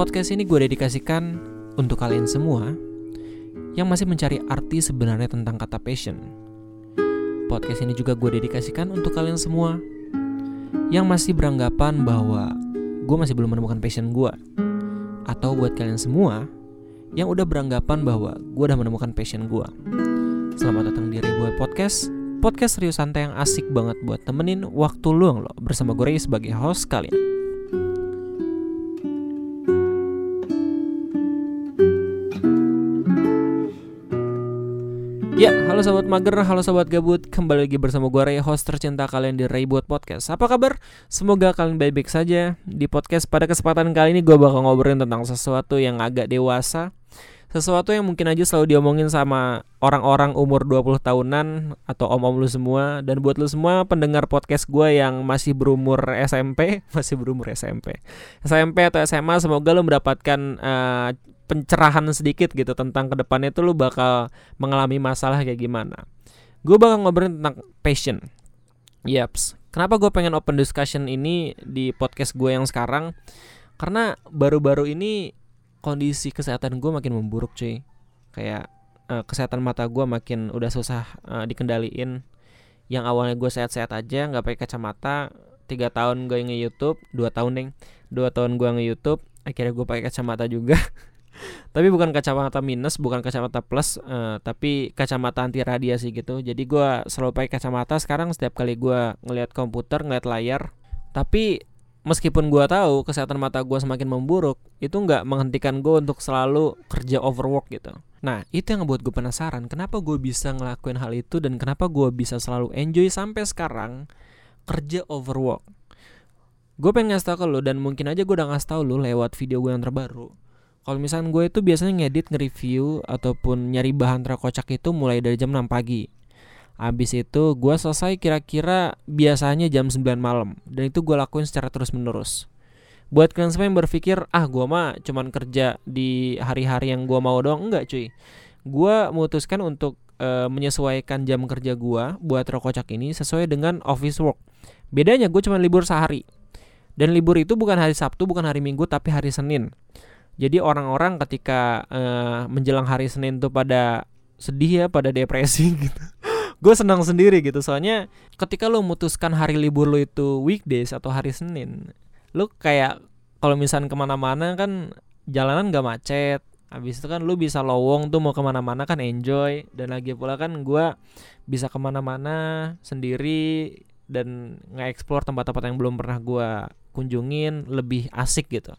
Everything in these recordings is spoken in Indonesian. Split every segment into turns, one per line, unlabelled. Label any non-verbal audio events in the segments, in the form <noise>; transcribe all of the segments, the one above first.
Podcast ini gue dedikasikan untuk kalian semua yang masih mencari arti sebenarnya tentang kata passion. Podcast ini juga gue dedikasikan untuk kalian semua yang masih beranggapan bahwa gue masih belum menemukan passion gue. Atau buat kalian semua yang udah beranggapan bahwa gue udah menemukan passion gue. Selamat datang di Rebuat Podcast, podcast serius santai yang asik banget buat temenin waktu luang lo bersama gue sebagai host kalian. Halo sobat mager, halo sobat gabut. Kembali lagi bersama gue Ray, host tercinta kalian di Ray Buat Podcast. Apa kabar? Semoga kalian baik-baik saja. Di podcast pada kesempatan kali ini gue bakal ngobrolin tentang sesuatu yang agak dewasa Sesuatu yang mungkin aja selalu diomongin sama orang-orang umur 20 tahunan Atau om-om lu semua Dan buat lu semua pendengar podcast gue yang masih berumur SMP <laughs> Masih berumur SMP SMP atau SMA semoga lu mendapatkan uh, pencerahan sedikit gitu tentang ke depannya itu lu bakal mengalami masalah kayak gimana. Gue bakal ngobrolin tentang passion. Yaps. Kenapa gue pengen open discussion ini di podcast gue yang sekarang? Karena baru-baru ini kondisi kesehatan gue makin memburuk cuy. Kayak uh, kesehatan mata gue makin udah susah uh, dikendaliin. Yang awalnya gue sehat-sehat aja, nggak pakai kacamata. Tiga tahun gue nge YouTube, dua tahun deh, dua tahun gue nge YouTube. Akhirnya gue pakai kacamata juga. <laughs> tapi bukan kacamata minus bukan kacamata plus uh, tapi kacamata anti radiasi gitu jadi gue selalu pakai kacamata sekarang setiap kali gue ngelihat komputer ngeliat layar tapi meskipun gue tahu kesehatan mata gue semakin memburuk itu nggak menghentikan gue untuk selalu kerja overwork gitu. Nah itu yang ngebuat gue penasaran kenapa gue bisa ngelakuin hal itu dan kenapa gue bisa selalu enjoy sampai sekarang kerja overwork? Gue pengen ngasih tau ke lo dan mungkin aja gue udah ngasih tau lo lewat video gue yang terbaru. Kalau misalnya gue itu biasanya ngedit, nge-review ataupun nyari bahan terkocak itu mulai dari jam 6 pagi. Abis itu gue selesai kira-kira biasanya jam 9 malam dan itu gue lakuin secara terus menerus. Buat kalian semua yang berpikir ah gue mah cuman kerja di hari-hari yang gue mau doang enggak cuy. Gue memutuskan untuk e, menyesuaikan jam kerja gue buat terkocak ini sesuai dengan office work. Bedanya gue cuma libur sehari. Dan libur itu bukan hari Sabtu, bukan hari Minggu, tapi hari Senin. Jadi orang-orang ketika uh, menjelang hari Senin tuh pada sedih ya, pada depresi <laughs> gitu. Gue senang sendiri gitu soalnya ketika lo memutuskan hari libur lo itu weekdays atau hari Senin, lo kayak kalau misalnya ke mana-mana kan jalanan gak macet, Habis itu kan lu bisa lowong tuh mau ke mana-mana kan enjoy Dan lagi pula kan gue bisa ke mana-mana sendiri Dan nge-explore tempat-tempat yang belum pernah gue kunjungin Lebih asik gitu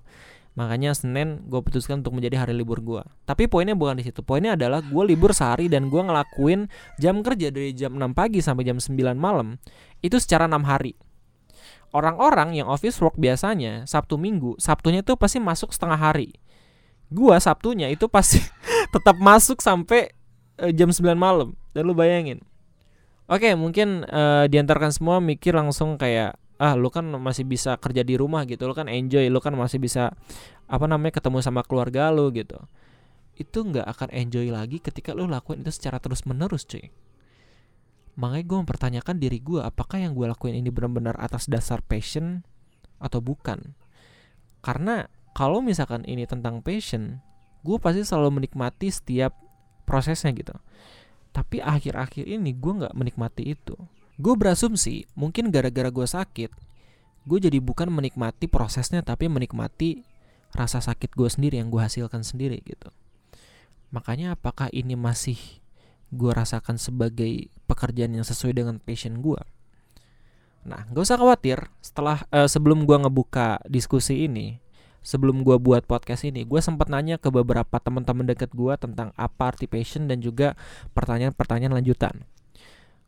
Makanya Senin gue putuskan untuk menjadi hari libur gue. Tapi poinnya bukan di situ. Poinnya adalah gue libur sehari dan gue ngelakuin jam kerja dari jam 6 pagi sampai jam 9 malam. Itu secara enam hari. Orang-orang yang office work biasanya Sabtu Minggu, Sabtunya itu pasti masuk setengah hari. Gua Sabtunya itu pasti <laughs> tetap masuk sampai uh, jam 9 malam. Dan lu bayangin. Oke, mungkin uh, diantarkan semua mikir langsung kayak ah lu kan masih bisa kerja di rumah gitu lu kan enjoy lu kan masih bisa apa namanya ketemu sama keluarga lu gitu. Itu nggak akan enjoy lagi ketika lu lakuin itu secara terus menerus cuy. Makanya gue mempertanyakan diri gue apakah yang gue lakuin ini benar-benar atas dasar passion atau bukan? Karena kalau misalkan ini tentang passion gue pasti selalu menikmati setiap prosesnya gitu. Tapi akhir-akhir ini gue nggak menikmati itu Gue berasumsi mungkin gara-gara gue sakit, gue jadi bukan menikmati prosesnya tapi menikmati rasa sakit gue sendiri yang gue hasilkan sendiri gitu. Makanya apakah ini masih gue rasakan sebagai pekerjaan yang sesuai dengan passion gue? Nah, gak usah khawatir. Setelah uh, sebelum gue ngebuka diskusi ini, sebelum gue buat podcast ini, gue sempat nanya ke beberapa teman-teman deket gue tentang apa arti passion dan juga pertanyaan-pertanyaan lanjutan.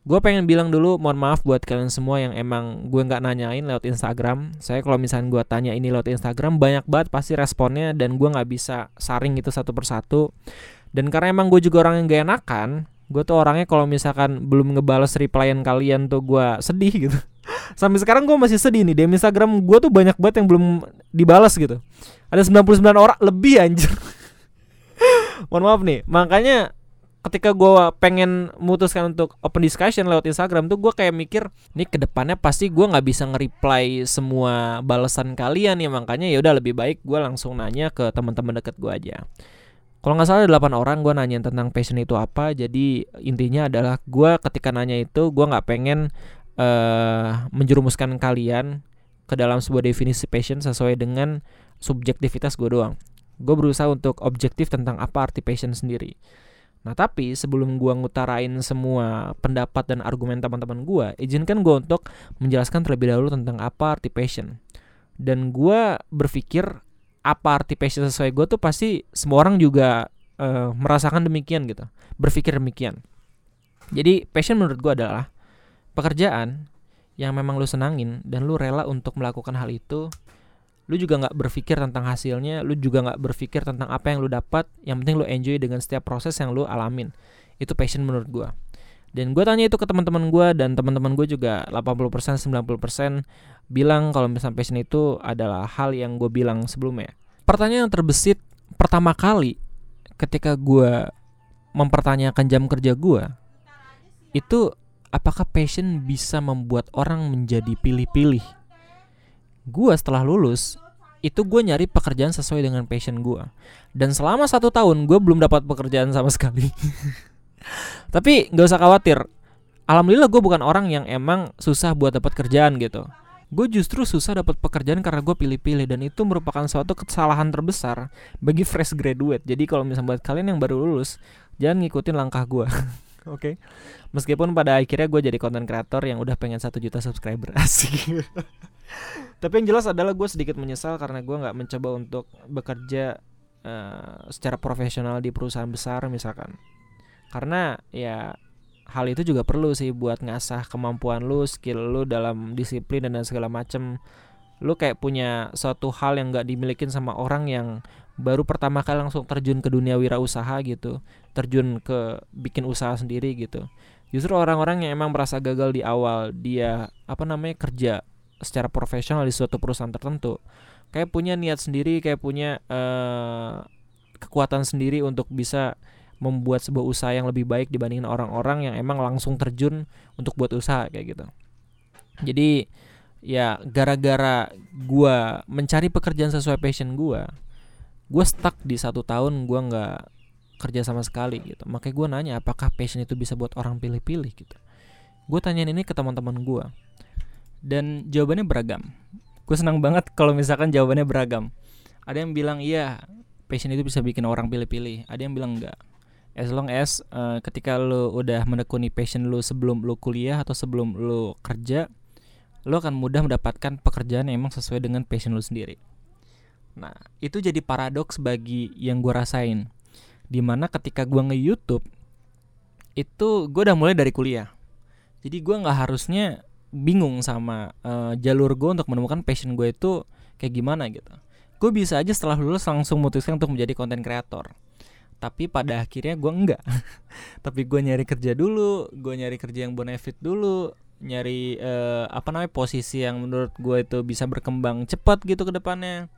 Gue pengen bilang dulu mohon maaf buat kalian semua yang emang gue nggak nanyain lewat Instagram. Saya kalau misalnya gue tanya ini lewat Instagram banyak banget pasti responnya dan gue nggak bisa saring itu satu persatu. Dan karena emang gue juga orang yang gak enakan, gue tuh orangnya kalau misalkan belum ngebales replyan kalian tuh gue sedih <laughs> gitu. Sampai sekarang gue masih sedih nih. Di Instagram gue tuh banyak banget yang belum dibalas gitu. Ada 99 orang lebih anjir. <laughs> mohon maaf nih. Makanya ketika gue pengen memutuskan untuk open discussion lewat Instagram tuh gue kayak mikir nih ke depannya pasti gue nggak bisa nge-reply semua balasan kalian ya makanya ya udah lebih baik gue langsung nanya ke teman-teman deket gue aja. Kalau nggak salah ada 8 orang gue nanya tentang passion itu apa jadi intinya adalah gue ketika nanya itu gue nggak pengen uh, menjerumuskan kalian ke dalam sebuah definisi passion sesuai dengan subjektivitas gue doang. Gue berusaha untuk objektif tentang apa arti passion sendiri Nah tapi sebelum gua ngutarain semua pendapat dan argumen teman-teman gua, izinkan gua untuk menjelaskan terlebih dahulu tentang apa arti passion. Dan gua berpikir apa arti passion sesuai gua tuh pasti semua orang juga uh, merasakan demikian gitu, berpikir demikian. Jadi passion menurut gua adalah pekerjaan yang memang lu senangin dan lu rela untuk melakukan hal itu lu juga nggak berpikir tentang hasilnya lu juga nggak berpikir tentang apa yang lu dapat yang penting lu enjoy dengan setiap proses yang lu alamin. Itu passion menurut gue dan gue tanya itu ke teman-teman gue dan teman-teman gue juga 80% 90% bilang kalau misalnya passion itu adalah hal yang gue bilang sebelumnya. Pertanyaan yang terbesit pertama kali ketika gue mempertanyakan jam kerja gue itu apakah passion bisa membuat orang menjadi pilih-pilih? Gue setelah lulus itu gue nyari pekerjaan sesuai dengan passion gue dan selama satu tahun gue belum dapat pekerjaan sama sekali. <laughs> Tapi nggak usah khawatir. Alhamdulillah gue bukan orang yang emang susah buat dapat kerjaan gitu. Gue justru susah dapat pekerjaan karena gue pilih-pilih dan itu merupakan suatu kesalahan terbesar bagi fresh graduate. Jadi kalau misalnya buat kalian yang baru lulus jangan ngikutin langkah gue <laughs> oke. Okay? meskipun pada akhirnya gue jadi content creator yang udah pengen satu juta subscriber <laughs> asik. Tapi yang jelas adalah gue sedikit menyesal karena gue nggak mencoba untuk bekerja uh, secara profesional di perusahaan besar misalkan. Karena ya hal itu juga perlu sih buat ngasah kemampuan lu skill lu dalam disiplin dan segala macem. Lu kayak punya suatu hal yang nggak dimilikin sama orang yang baru pertama kali langsung terjun ke dunia wirausaha gitu terjun ke bikin usaha sendiri gitu. Justru orang-orang yang emang merasa gagal di awal dia apa namanya kerja secara profesional di suatu perusahaan tertentu kayak punya niat sendiri kayak punya uh, kekuatan sendiri untuk bisa membuat sebuah usaha yang lebih baik dibandingin orang-orang yang emang langsung terjun untuk buat usaha kayak gitu. Jadi ya gara-gara gua mencari pekerjaan sesuai passion gua gue stuck di satu tahun gue nggak kerja sama sekali gitu. Makanya gue nanya apakah passion itu bisa buat orang pilih-pilih gitu. Gue tanyain ini ke teman-teman gue dan jawabannya beragam. Gue senang banget kalau misalkan jawabannya beragam. Ada yang bilang iya passion itu bisa bikin orang pilih-pilih. Ada yang bilang enggak as long as uh, ketika lo udah menekuni passion lo sebelum lo kuliah atau sebelum lo kerja lo akan mudah mendapatkan pekerjaan yang emang sesuai dengan passion lo sendiri nah itu jadi paradoks bagi yang gue rasain. Di mana ketika gue nge YouTube itu gue udah mulai dari kuliah. Jadi gue nggak harusnya bingung sama uh, jalur gue untuk menemukan passion gue itu kayak gimana gitu. Gue bisa aja setelah lulus langsung memutuskan untuk menjadi konten kreator tapi pada akhirnya gue enggak <laughs> tapi gue nyari kerja dulu gue nyari kerja yang benefit dulu nyari uh, apa namanya posisi yang menurut gue itu bisa berkembang cepat gitu ke depannya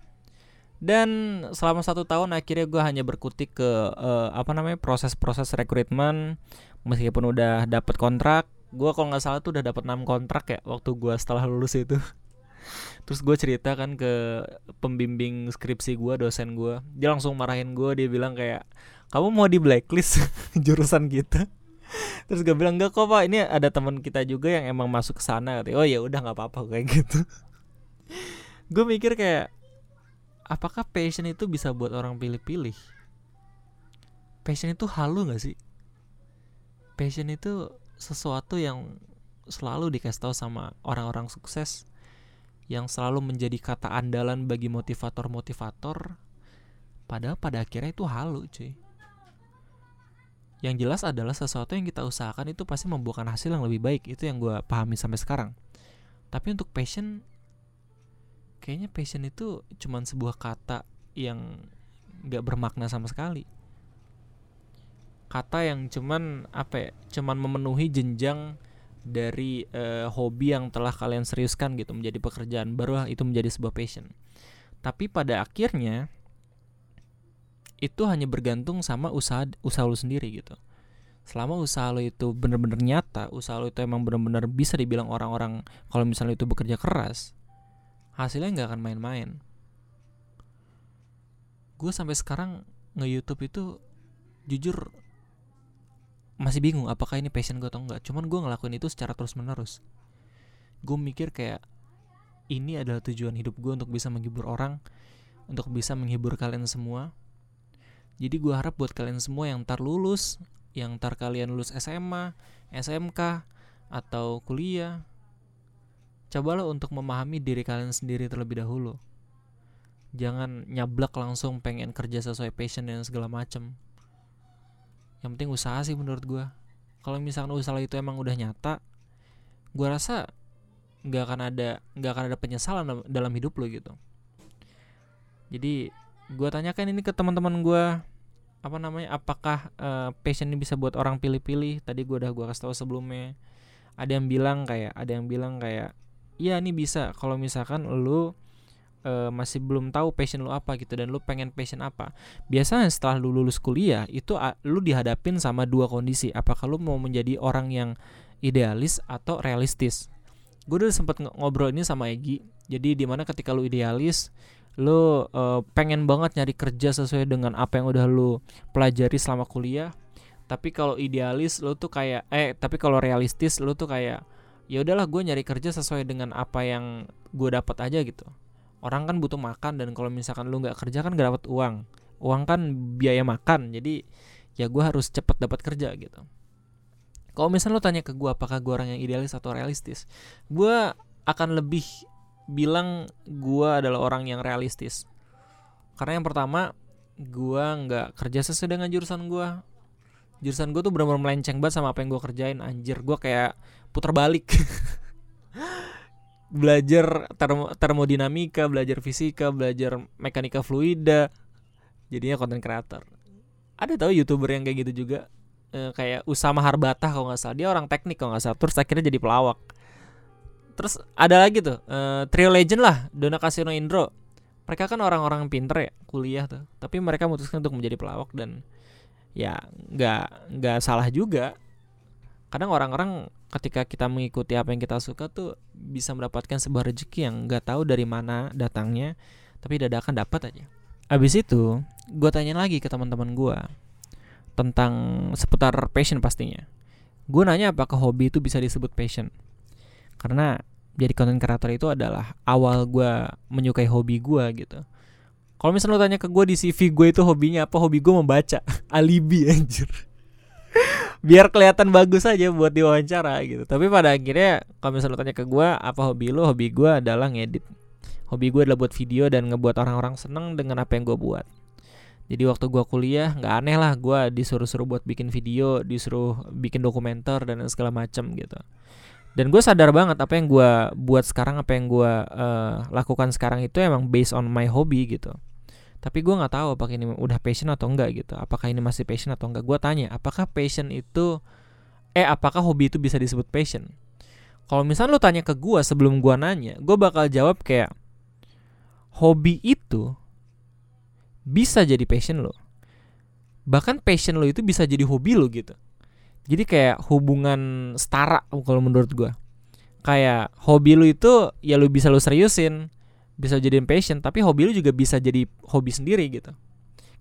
dan selama satu tahun akhirnya gue hanya berkutik ke uh, apa namanya proses-proses rekrutmen. Meskipun udah dapat kontrak gue kalau nggak salah tuh udah dapat 6 kontrak ya waktu gue setelah lulus itu. <laughs> Terus gue cerita kan ke pembimbing skripsi gue dosen gue dia langsung marahin gue dia bilang kayak kamu mau di blacklist <laughs> jurusan kita? Terus gue bilang enggak kok pak. Ini ada teman kita juga yang emang masuk ke sana. Oh ya udah nggak apa-apa kayak gitu. Gue mikir kayak apakah passion itu bisa buat orang pilih-pilih? Passion itu halu nggak sih? Passion itu sesuatu yang selalu dikasih tahu sama orang-orang sukses yang selalu menjadi kata andalan bagi motivator-motivator. Padahal pada akhirnya itu halu cuy. Yang jelas adalah sesuatu yang kita usahakan itu pasti membuahkan hasil yang lebih baik. Itu yang gue pahami sampai sekarang. Tapi untuk passion kayaknya passion itu cuman sebuah kata yang gak bermakna sama sekali. Kata yang cuman apa ya cuman memenuhi jenjang dari uh, hobi yang telah kalian seriuskan gitu menjadi pekerjaan baru itu menjadi sebuah passion. Tapi pada akhirnya itu hanya bergantung sama usaha usaha lu sendiri gitu. Selama usaha lo itu bener-bener nyata usaha lo itu emang bener-bener bisa dibilang orang-orang kalau misalnya itu bekerja keras hasilnya nggak akan main-main. Gue sampai sekarang nge YouTube itu jujur masih bingung apakah ini passion gue atau enggak cuman gue ngelakuin itu secara terus menerus gue mikir kayak ini adalah tujuan hidup gue untuk bisa menghibur orang untuk bisa menghibur kalian semua. Jadi gue harap buat kalian semua yang tar lulus yang ntar kalian lulus SMA, SMK, atau kuliah, cobalah untuk memahami diri kalian sendiri terlebih dahulu. Jangan nyablak langsung pengen kerja sesuai passion dan segala macem. Yang penting usaha sih menurut gue. Kalau misalkan usaha itu emang udah nyata, gue rasa nggak akan ada nggak akan ada penyesalan dalam hidup lo gitu. Jadi gue tanyakan ini ke teman-teman gue apa namanya apakah uh, passion ini bisa buat orang pilih-pilih tadi gue udah gue kasih tahu sebelumnya ada yang bilang kayak ada yang bilang kayak iya ini bisa. Kalau misalkan lu uh, masih belum tahu passion lu apa gitu dan lu pengen passion apa biasanya setelah lu lulus kuliah itu lu dihadapin sama dua kondisi. Apakah lu mau menjadi orang yang idealis atau realistis? Gue udah sempet ngobrol ini sama Egi jadi di mana ketika lu idealis lu uh, pengen banget nyari kerja sesuai dengan apa yang udah lu pelajari selama kuliah. Tapi kalau idealis lu tuh kayak eh tapi kalau realistis lu tuh kayak ya udahlah gue nyari kerja sesuai dengan apa yang gue dapat aja gitu. Orang kan butuh makan dan kalau misalkan lu nggak kerja kan gak dapat uang. Uang kan biaya makan jadi ya gue harus cepet dapat kerja gitu. Kalau misalnya lu tanya ke gue apakah gue orang yang idealis atau realistis gue akan lebih bilang gue adalah orang yang realistis. Karena yang pertama gue nggak kerja sesuai dengan jurusan gue jurusan gue tuh benar-benar melenceng banget sama apa yang gue kerjain anjir. Gue kayak putar balik. <laughs> Belajar termo termodinamika belajar fisika belajar mekanika fluida. Jadinya konten creator ada tau youtuber yang kayak gitu juga? E, kayak Usama Harbata kalau nggak salah. Dia orang teknik kalau nggak salah. Terus akhirnya jadi pelawak. Terus ada lagi tuh uh, Trio Legend lah. Dona Casino Indro. Mereka kan orang-orang pinter ya Kuliah tuh. Tapi mereka memutuskan untuk menjadi pelawak Dan ya nggak nggak salah juga. Kadang orang-orang ketika kita mengikuti apa yang kita suka tuh Bisa mendapatkan sebuah rezeki yang nggak tahu dari mana datangnya Tapi dadakan dapat aja. Abis itu gue tanya lagi ke teman-teman gue Tentang seputar passion pastinya. Gue nanya apakah hobi itu bisa disebut passion. Karena jadi content creator itu adalah awal gue menyukai hobi gue gitu kalau misalnya lo tanya ke gue di CV gue itu hobinya apa hobi gue membaca. <laughs> Alibi anjir. Biar kelihatan bagus aja buat diwawancara gitu. Tapi pada akhirnya kalau misalnya lo tanya ke gue apa hobi lo hobi gue adalah ngedit. Hobi gue adalah buat video dan ngebuat orang-orang seneng dengan apa yang gue buat. Jadi waktu gue kuliah nggak aneh lah gue disuruh-suruh buat bikin video disuruh bikin dokumenter dan segala macem gitu dan gue sadar banget apa yang gue buat sekarang apa yang gue uh, lakukan sekarang itu emang based on my hobby gitu. Tapi gue nggak tahu apakah ini udah passion atau enggak gitu. Apakah ini masih passion atau enggak gue tanya apakah passion itu eh apakah hobi itu bisa disebut passion? Kalau misalnya lo tanya ke gue sebelum gue nanya gue bakal jawab kayak hobi itu bisa jadi passion lo bahkan passion lo itu bisa jadi hobi lo gitu jadi kayak hubungan setara kalau menurut gue kayak hobi lu itu ya lu bisa lu seriusin bisa jadiin passion tapi hobi lu juga bisa jadi hobi sendiri gitu.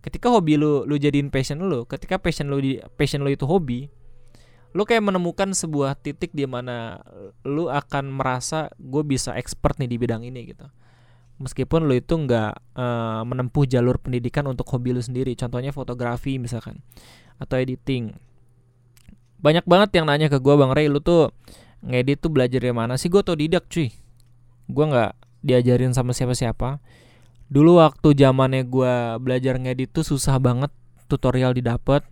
Ketika hobi lu lu jadiin passion lu ketika passion lu di passion lu itu hobi lu kayak menemukan sebuah titik di mana lu akan merasa gue bisa expert nih di bidang ini gitu. Meskipun lu itu nggak uh, menempuh jalur pendidikan untuk hobi lu sendiri. Contohnya fotografi misalkan atau editing banyak banget yang nanya ke gue bang Ray lu tuh ngedit tuh belajar dari mana sih? Gue didak cuy. Gue nggak diajarin sama siapa-siapa. Dulu waktu zamannya gue belajar ngedit tuh susah banget tutorial didapat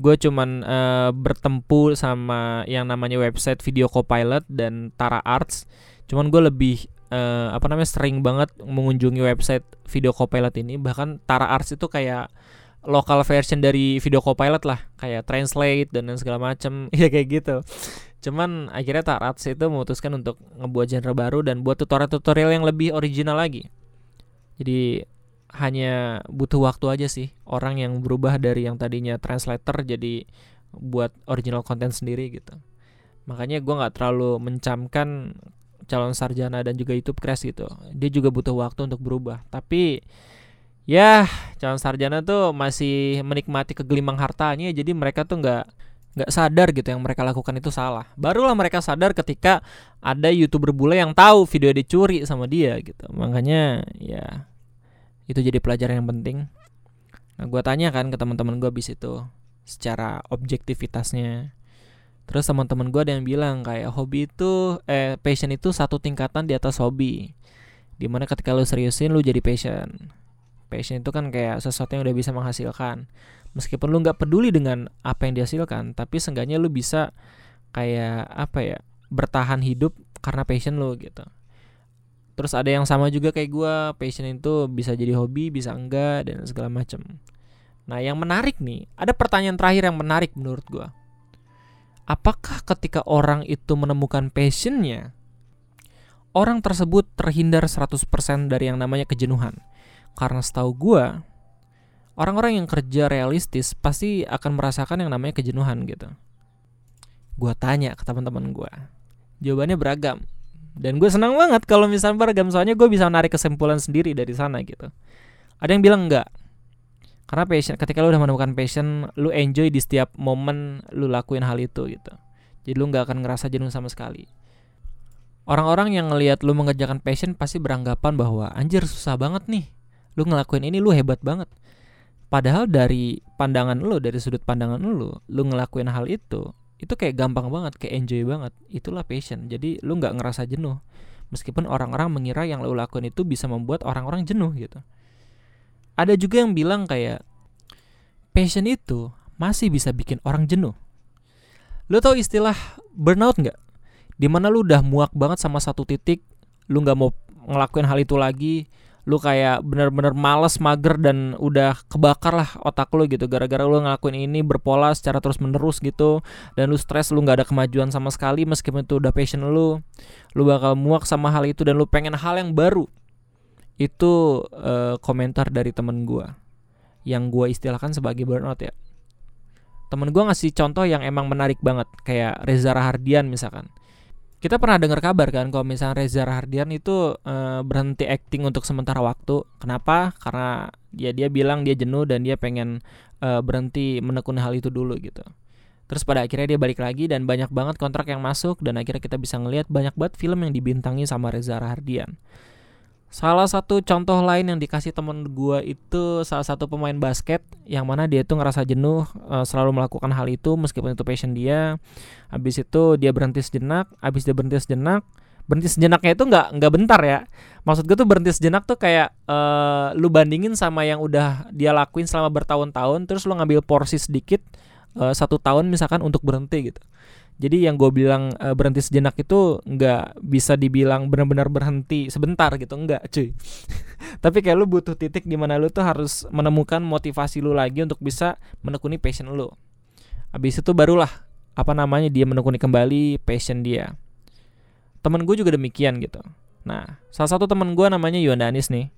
gue cuman uh, bertempur sama yang namanya website video copilot dan Tara Arts. Cuman gue lebih uh, apa namanya sering banget mengunjungi website video copilot ini. Bahkan Tara Arts itu kayak lokal version dari video copilot lah kayak translate dan segala macem. <laughs> Ya kayak gitu. Cuman akhirnya Tarats itu memutuskan untuk ngebuat genre baru dan buat tutorial-tutorial yang lebih original lagi. Jadi hanya butuh waktu aja sih orang yang berubah dari yang tadinya translator jadi buat original content sendiri gitu. Makanya gue nggak terlalu mencamkan calon sarjana dan juga YouTube crash gitu. Dia juga butuh waktu untuk berubah. Tapi ya calon sarjana tuh masih menikmati kegelimang hartanya jadi mereka tuh nggak nggak sadar gitu yang mereka lakukan itu salah. Barulah mereka sadar ketika ada youtuber bule yang tahu video dicuri sama dia gitu. Makanya ya itu jadi pelajaran yang penting. Nah gue tanya kan ke teman-teman gue abis itu secara objektivitasnya. Terus teman-teman gue ada yang bilang kayak hobi itu eh passion itu satu tingkatan di atas hobi. Di mana ketika lu seriusin lu jadi passion passion itu kan kayak sesuatu yang udah bisa menghasilkan. Meskipun lu nggak peduli dengan apa yang dihasilkan tapi seenggaknya lu bisa kayak apa ya bertahan hidup karena passion lu gitu. Terus ada yang sama juga kayak gue passion itu bisa jadi hobi bisa enggak dan segala macam nah yang menarik nih ada pertanyaan terakhir yang menarik menurut gue apakah ketika orang itu menemukan passionnya orang tersebut terhindar 100% dari yang namanya kejenuhan karena setahu gue orang-orang yang kerja realistis pasti akan merasakan yang namanya kejenuhan gitu. Gue tanya ke teman-teman gue, jawabannya beragam. Dan gue senang banget kalau misalnya beragam, soalnya gue bisa narik kesimpulan sendiri dari sana gitu. Ada yang bilang enggak, karena passion, ketika lu udah menemukan passion, lu enjoy di setiap momen lu lakuin hal itu gitu. Jadi lu nggak akan ngerasa jenuh sama sekali. Orang-orang yang ngelihat lu mengerjakan passion pasti beranggapan bahwa anjir susah banget nih. Lu ngelakuin ini lu hebat banget. Padahal dari pandangan lo, dari sudut pandangan lo, lo ngelakuin hal itu, itu kayak gampang banget, kayak enjoy banget. Itulah passion. Jadi lo nggak ngerasa jenuh. Meskipun orang-orang mengira yang lo lakuin itu bisa membuat orang-orang jenuh gitu. Ada juga yang bilang kayak passion itu masih bisa bikin orang jenuh. Lo tau istilah burnout nggak? Di mana lo udah muak banget sama satu titik, lo nggak mau ngelakuin hal itu lagi, lu kayak bener-bener males mager dan udah kebakar lah otak lu gitu. Gara-gara lu ngelakuin ini berpola secara terus menerus gitu dan lu stres lu nggak ada kemajuan sama sekali meskipun itu udah passion lu lu bakal muak sama hal itu dan lu pengen hal yang baru. Itu uh, komentar dari temen gua yang gua istilahkan sebagai burnout ya. Temen gua ngasih contoh yang emang menarik banget kayak Reza Rahardian misalkan kita pernah dengar kabar kan kalau misalnya Reza Rahardian itu uh, berhenti acting untuk sementara waktu. Kenapa? Karena dia dia bilang dia jenuh dan dia pengen uh, berhenti menekuni hal itu dulu gitu. Terus pada akhirnya dia balik lagi dan banyak banget kontrak yang masuk dan akhirnya kita bisa ngelihat banyak banget film yang dibintangi sama Reza Rahardian. Salah satu contoh lain yang dikasih temen gue itu salah satu pemain basket yang mana dia itu ngerasa jenuh uh, selalu melakukan hal itu meskipun itu passion dia. Habis itu dia berhenti sejenak, habis dia berhenti sejenak, berhenti sejenaknya itu nggak nggak bentar ya. Maksud gue tuh berhenti sejenak tuh kayak uh, lu bandingin sama yang udah dia lakuin selama bertahun-tahun, terus lu ngambil porsi sedikit uh, satu tahun misalkan untuk berhenti gitu. Jadi yang gue bilang uh, berhenti sejenak itu nggak bisa dibilang benar-benar berhenti sebentar gitu, nggak cuy. <laughs> Tapi kayak lu butuh titik di mana lu tuh harus menemukan motivasi lu lagi untuk bisa menekuni passion lu. Habis itu barulah apa namanya dia menekuni kembali passion dia. Temen gue juga demikian gitu. Nah, salah satu temen gue namanya Yuandanis nih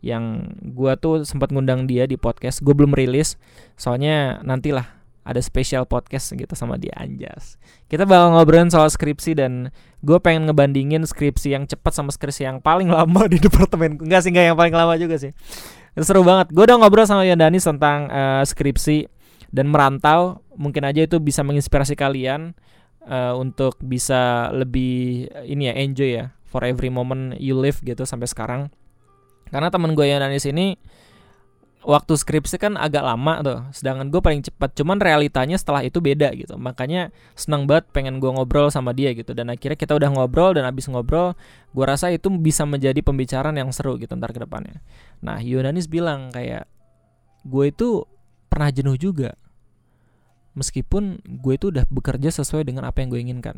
yang gue tuh sempat ngundang dia di podcast gue belum rilis soalnya nantilah ada special podcast gitu sama dia Anjas. Kita bakal ngobrolin soal skripsi dan gue pengen ngebandingin skripsi yang cepat sama skripsi yang paling <laughs> lama di departemen. Enggak sih, enggak yang paling lama juga sih. Seru banget. Gue udah ngobrol sama Yandani tentang uh, skripsi dan merantau. Mungkin aja itu bisa menginspirasi kalian uh, untuk bisa lebih ini ya enjoy ya for every moment you live gitu sampai sekarang. Karena temen gue Yandanis ini waktu skripsi kan agak lama tuh. Sedangkan gue paling cepat. Cuman realitanya setelah itu beda gitu. Makanya senang banget pengen gue ngobrol sama dia gitu. Dan akhirnya kita udah ngobrol dan abis ngobrol gue rasa itu bisa menjadi pembicaraan yang seru gitu ntar ke depannya. Nah Yunanis bilang kayak gue itu pernah jenuh juga. Meskipun gue itu udah bekerja sesuai dengan apa yang gue inginkan.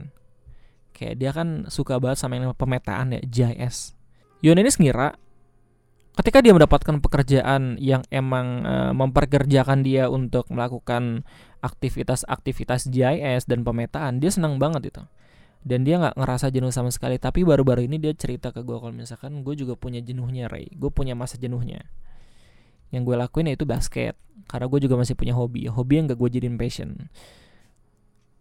Kayak dia kan suka banget sama yang pemetaan ya GIS Yunanis ngira ketika dia mendapatkan pekerjaan yang emang uh, memperkerjakan dia untuk melakukan aktivitas-aktivitas GIS dan pemetaan, dia senang banget itu. Dan dia nggak ngerasa jenuh sama sekali. Tapi baru-baru ini dia cerita ke gue kalau misalkan gue juga punya jenuhnya, Ray. Gue punya masa jenuhnya. Yang gue lakuin yaitu basket. Karena gue juga masih punya hobi. Hobi yang gak gue jadiin passion.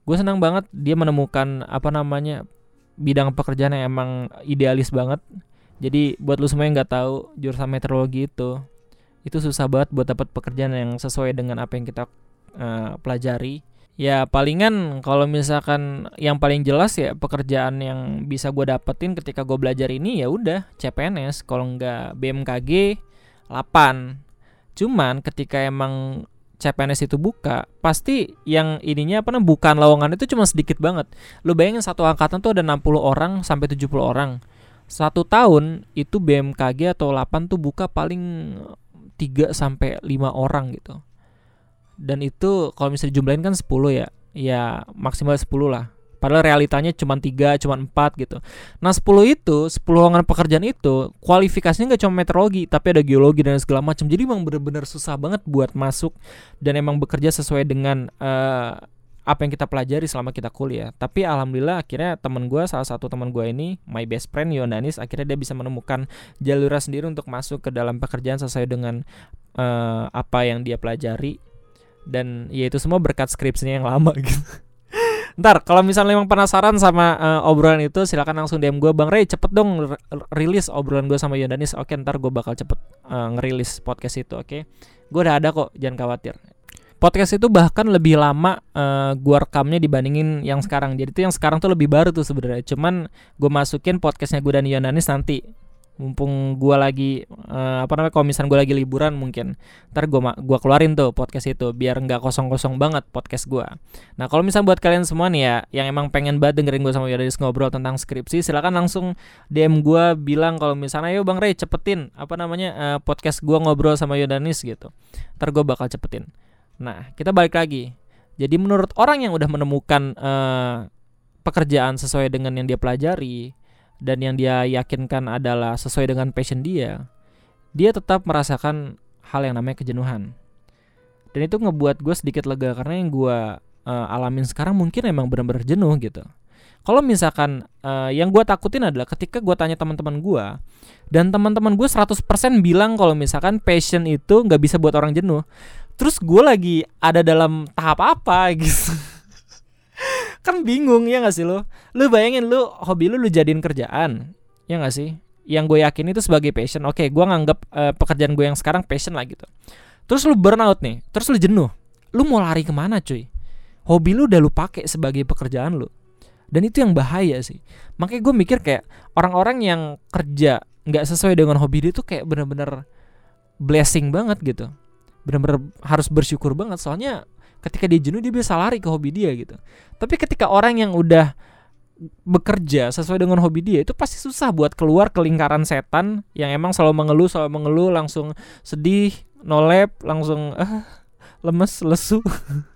gue senang banget dia menemukan apa namanya bidang pekerjaan yang emang idealis banget jadi buat lu semua yang nggak tahu jurusan meteorologi itu itu susah banget buat dapat pekerjaan yang sesuai dengan apa yang kita uh, pelajari ya palingan kalau misalkan yang paling jelas ya pekerjaan yang bisa gue dapetin ketika gue belajar ini ya udah CPNS kalau nggak BMKG 8 cuman ketika emang CPNS itu buka, pasti yang ininya apa namanya bukan lowongan itu cuma sedikit banget. Lu bayangin satu angkatan tuh ada 60 orang sampai 70 orang. Satu tahun itu BMKG atau 8 tuh buka paling 3 sampai 5 orang gitu. Dan itu kalau misalnya dijumlahin kan 10 ya. Ya maksimal 10 lah. Padahal realitanya cuma tiga, cuma empat gitu. Nah 10 itu, 10 lowongan pekerjaan itu kualifikasinya nggak cuma meteorologi, tapi ada geologi dan segala macam. Jadi emang bener-bener susah banget buat masuk dan emang bekerja sesuai dengan uh, apa yang kita pelajari selama kita kuliah. Tapi alhamdulillah akhirnya teman gue, salah satu teman gue ini, my best friend Yonanis, akhirnya dia bisa menemukan jalurnya sendiri untuk masuk ke dalam pekerjaan sesuai dengan uh, apa yang dia pelajari. Dan ya itu semua berkat skripsinya yang lama <laughs> gitu. Ntar kalau misalnya memang penasaran sama uh, obrolan itu silakan langsung DM gue Bang Ray cepet dong rilis obrolan gue sama Yondanis Oke ntar gue bakal cepet uh, ngerilis podcast itu oke Gue udah ada kok jangan khawatir Podcast itu bahkan lebih lama uh, gue rekamnya dibandingin yang sekarang. Jadi tuh yang sekarang tuh lebih baru tuh sebenarnya. Cuman gue masukin podcastnya gue dan Yondanis nanti. Mumpung gue lagi uh, apa namanya kalau misalnya gue lagi liburan mungkin ntar gue gua keluarin tuh podcast itu biar nggak kosong-kosong banget podcast gue nah kalau misalnya buat kalian semua nih ya yang emang pengen banget dengerin gue sama Yodadis ngobrol tentang skripsi silakan langsung DM gue bilang kalau misalnya ayo bang Ray cepetin apa namanya uh, podcast gue ngobrol sama Yodanis gitu. Ntar gue bakal cepetin nah kita balik lagi jadi menurut orang yang udah menemukan uh, pekerjaan sesuai dengan yang dia pelajari dan yang dia yakinkan adalah sesuai dengan passion dia, dia tetap merasakan hal yang namanya kejenuhan. Dan itu ngebuat gue sedikit lega karena yang gue uh, alamin sekarang mungkin emang benar-benar jenuh gitu. Kalau misalkan uh, yang gue takutin adalah ketika gue tanya teman-teman gue dan teman-teman gue 100% bilang kalau misalkan passion itu nggak bisa buat orang jenuh. Terus gue lagi ada dalam tahap apa gitu. <laughs> Kan bingung ya gak sih lo? Lu bayangin lu hobi lu lu jadiin kerjaan ya gak sih? Yang gue yakin itu sebagai passion. Oke gue nganggap uh, pekerjaan gue yang sekarang passion lah gitu. Terus lu burnout nih terus lu jenuh. Lu mau lari ke mana cuy? Hobi lu udah lu pakai sebagai pekerjaan lu dan itu yang bahaya sih. Makanya gue mikir kayak orang-orang yang kerja nggak sesuai dengan hobi dia tuh kayak bener-bener blessing banget gitu bener-bener harus bersyukur banget. Soalnya ketika dia jenuh dia bisa lari ke hobi dia gitu. Tapi ketika orang yang udah bekerja sesuai dengan hobi dia itu pasti susah buat keluar ke lingkaran setan yang emang selalu mengeluh selalu mengeluh langsung sedih nolep langsung ah, lemes lesu <laughs>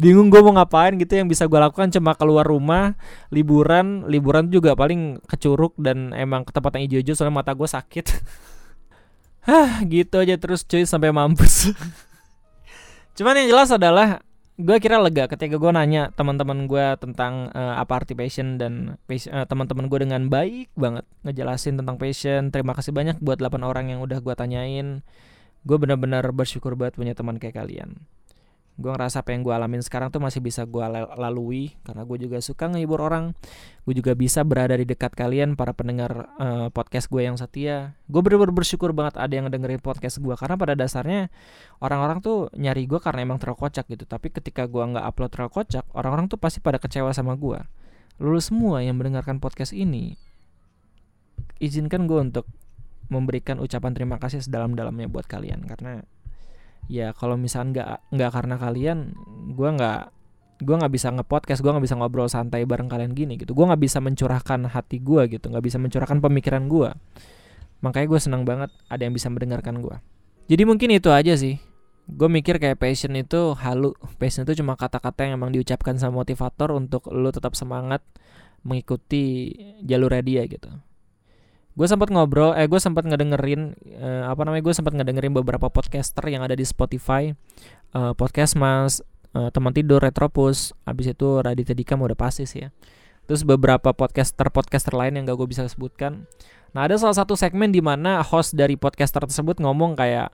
bingung gue mau ngapain gitu yang bisa gue lakukan cuma keluar rumah liburan. Liburan juga paling kecuruk dan emang ke tempat yang hijau-hijau soalnya mata gue sakit <laughs> Hah gitu aja terus cuy sampai mampus <laughs> Cuman yang jelas adalah gue kira lega ketika gue nanya teman-teman gue tentang uh, apa arti passion dan uh, teman-teman gue dengan baik banget ngejelasin tentang passion. Terima kasih banyak buat 8 orang yang udah gue tanyain. Gue benar-benar bersyukur banget punya teman kayak kalian gue ngerasa apa yang gue alamin sekarang tuh masih bisa gue lalui karena gue juga suka ngehibur orang. Gue juga bisa berada di dekat kalian para pendengar uh, podcast gue yang setia. Gue bener-bener bersyukur banget ada yang dengerin podcast gue karena pada dasarnya orang-orang tuh nyari gue karena emang terlalu kocak gitu. Tapi ketika gue nggak upload terlalu kocak orang-orang tuh pasti pada kecewa sama gue lalu semua yang mendengarkan podcast ini. Izinkan gue untuk memberikan ucapan terima kasih sedalam-dalamnya buat kalian karena ya kalau misalnya nggak nggak karena kalian gue nggak gue nggak bisa ngepodcast gue nggak bisa ngobrol santai bareng kalian gini gitu. Gue nggak bisa mencurahkan hati gue gitu nggak bisa mencurahkan pemikiran gue makanya gue senang banget ada yang bisa mendengarkan gue jadi mungkin itu aja sih. Gue mikir kayak passion itu halu. Passion itu cuma kata-kata yang emang diucapkan sama motivator untuk lo tetap semangat mengikuti jalur dia gitu gue sempat ngobrol eh gue sempat ngedengerin uh, apa namanya gue sempat ngedengerin beberapa podcaster yang ada di Spotify. Uh, podcast mas uh, teman tidur Retropus abis itu Raditya Dika udah pasti sih ya. Terus beberapa podcaster podcaster lain yang gak gue bisa sebutkan. Nah ada salah satu segmen di mana host dari podcaster tersebut ngomong kayak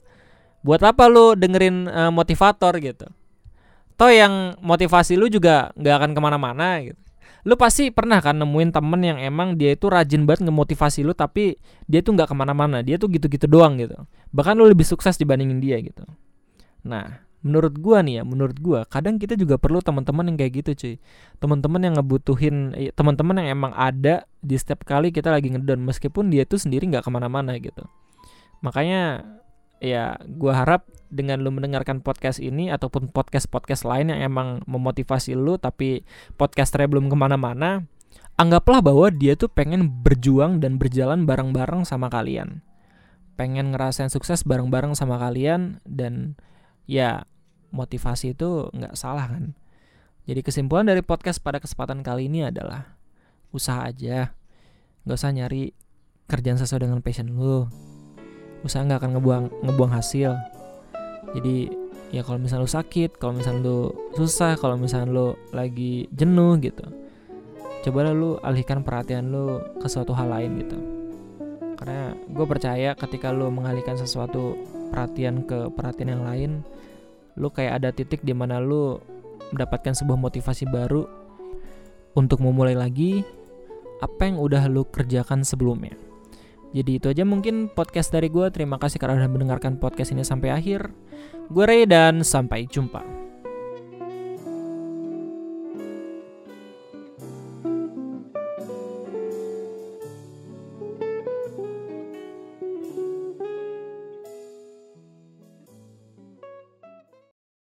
buat apa lo dengerin uh, motivator? gitu. Toh yang motivasi lu juga nggak akan ke mana-mana gitu lu pasti pernah kan nemuin temen yang emang dia itu rajin banget ngemotivasi lu tapi dia tuh nggak ke mana-mana dia tuh gitu-gitu doang gitu. Bahkan lu lebih sukses dibandingin dia gitu. Nah menurut gua nih ya menurut gua kadang kita juga perlu teman-teman yang kayak gitu cuy. Teman-teman yang ngebutuhin teman-teman yang emang ada di setiap kali kita lagi ngedown meskipun dia tuh sendiri nggak ke mana-mana gitu. Makanya ya gua harap dengan lu mendengarkan podcast ini ataupun podcast-podcast lain yang emang memotivasi lu tapi podcasternya belum ke mana-mana anggaplah bahwa dia tuh pengen berjuang dan berjalan bareng-bareng sama kalian pengen ngerasain sukses bareng-bareng sama kalian dan ya motivasi itu nggak salah kan. Jadi kesimpulan dari podcast pada kesempatan kali ini adalah usaha aja, nggak usah nyari kerjaan sesuai dengan passion lu. Usaha nggak akan ngebuang ngebuang hasil. Jadi ya kalau misalnya lu sakit, kalau misalnya lu susah, kalau misalnya lu lagi jenuh gitu, cobalah lu alihkan perhatian lu ke suatu hal lain gitu. Karena gue percaya ketika lu mengalihkan sesuatu perhatian ke perhatian yang lain, lu kayak ada titik di mana lu mendapatkan sebuah motivasi baru untuk memulai lagi apa yang udah lu kerjakan sebelumnya. Jadi itu aja mungkin podcast dari gue. Terima kasih karena udah mendengarkan podcast ini sampai akhir. Gue Ray dan sampai jumpa.